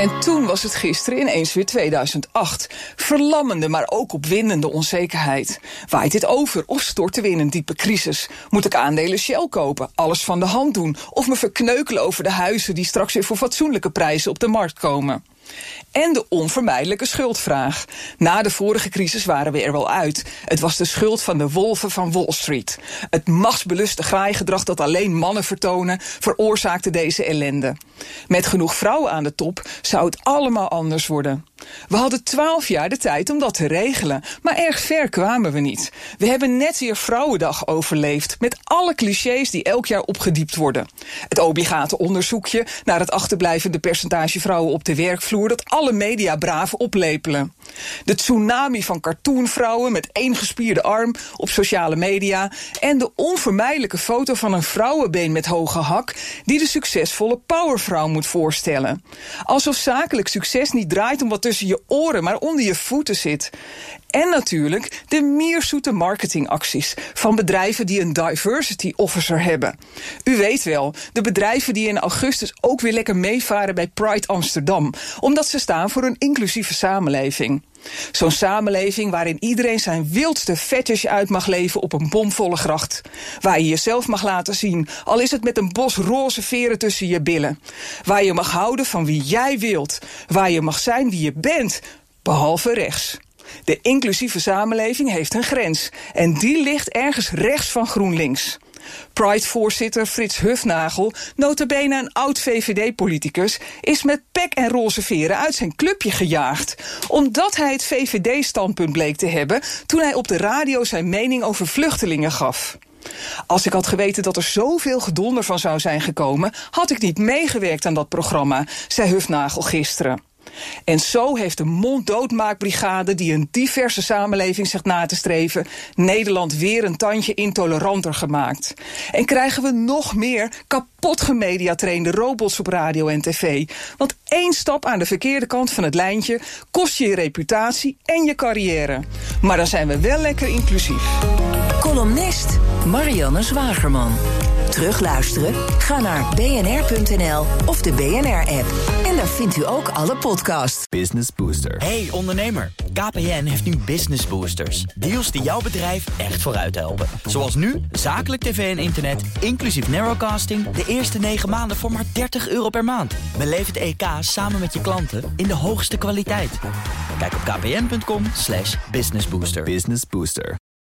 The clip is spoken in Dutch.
En toen was het gisteren ineens weer 2008. Verlammende, maar ook opwindende onzekerheid. Waait dit over of storten we in een diepe crisis? Moet ik aandelen Shell kopen, alles van de hand doen... of me verkneukelen over de huizen die straks weer voor fatsoenlijke prijzen op de markt komen? En de onvermijdelijke schuldvraag. Na de vorige crisis waren we er wel uit. Het was de schuld van de wolven van Wall Street. Het machtsbeluste graaigedrag dat alleen mannen vertonen... veroorzaakte deze ellende. Met genoeg vrouwen aan de top zou het allemaal anders worden. We hadden twaalf jaar de tijd om dat te regelen, maar erg ver kwamen we niet. We hebben net weer Vrouwendag overleefd, met alle clichés die elk jaar opgediept worden. Het obligate onderzoekje naar het achterblijvende percentage vrouwen op de werkvloer dat alle media braaf oplepelen. De tsunami van cartoonvrouwen met één gespierde arm op sociale media en de onvermijdelijke foto van een vrouwenbeen met hoge hak die de succesvolle powervrouw moet voorstellen. Alsof zakelijk succes niet draait om wat tussen je oren, maar onder je voeten zit. En natuurlijk de mierzoete marketingacties van bedrijven die een diversity officer hebben. U weet wel, de bedrijven die in augustus ook weer lekker meevaren bij Pride Amsterdam, omdat ze staan voor een inclusieve samenleving. Zo'n samenleving waarin iedereen zijn wildste fetish uit mag leven op een bomvolle gracht. Waar je jezelf mag laten zien, al is het met een bos roze veren tussen je billen. Waar je mag houden van wie jij wilt. Waar je mag zijn wie je bent, behalve rechts. De inclusieve samenleving heeft een grens. En die ligt ergens rechts van GroenLinks. Pride-voorzitter Frits Hufnagel, notabene een oud-VVD-politicus... is met pek en roze veren uit zijn clubje gejaagd. Omdat hij het VVD-standpunt bleek te hebben... toen hij op de radio zijn mening over vluchtelingen gaf. Als ik had geweten dat er zoveel gedonder van zou zijn gekomen... had ik niet meegewerkt aan dat programma, zei Hufnagel gisteren. En zo heeft de monddoodmaakbrigade, die een diverse samenleving zegt na te streven, Nederland weer een tandje intoleranter gemaakt. En krijgen we nog meer kapot gemediatrainde robots op radio en tv. Want één stap aan de verkeerde kant van het lijntje kost je je reputatie en je carrière. Maar dan zijn we wel lekker inclusief. Columnist Marianne Zwagerman. Terugluisteren? Ga naar bnr.nl of de BNR-app. En daar vindt u ook alle podcasts. Business Booster. Hey ondernemer, KPN heeft nu Business Boosters. Deals die jouw bedrijf echt vooruit helpen. Zoals nu, zakelijk tv en internet, inclusief narrowcasting... de eerste 9 maanden voor maar 30 euro per maand. Beleef het EK samen met je klanten in de hoogste kwaliteit. Kijk op kpn.com slash businessbooster. Business Booster.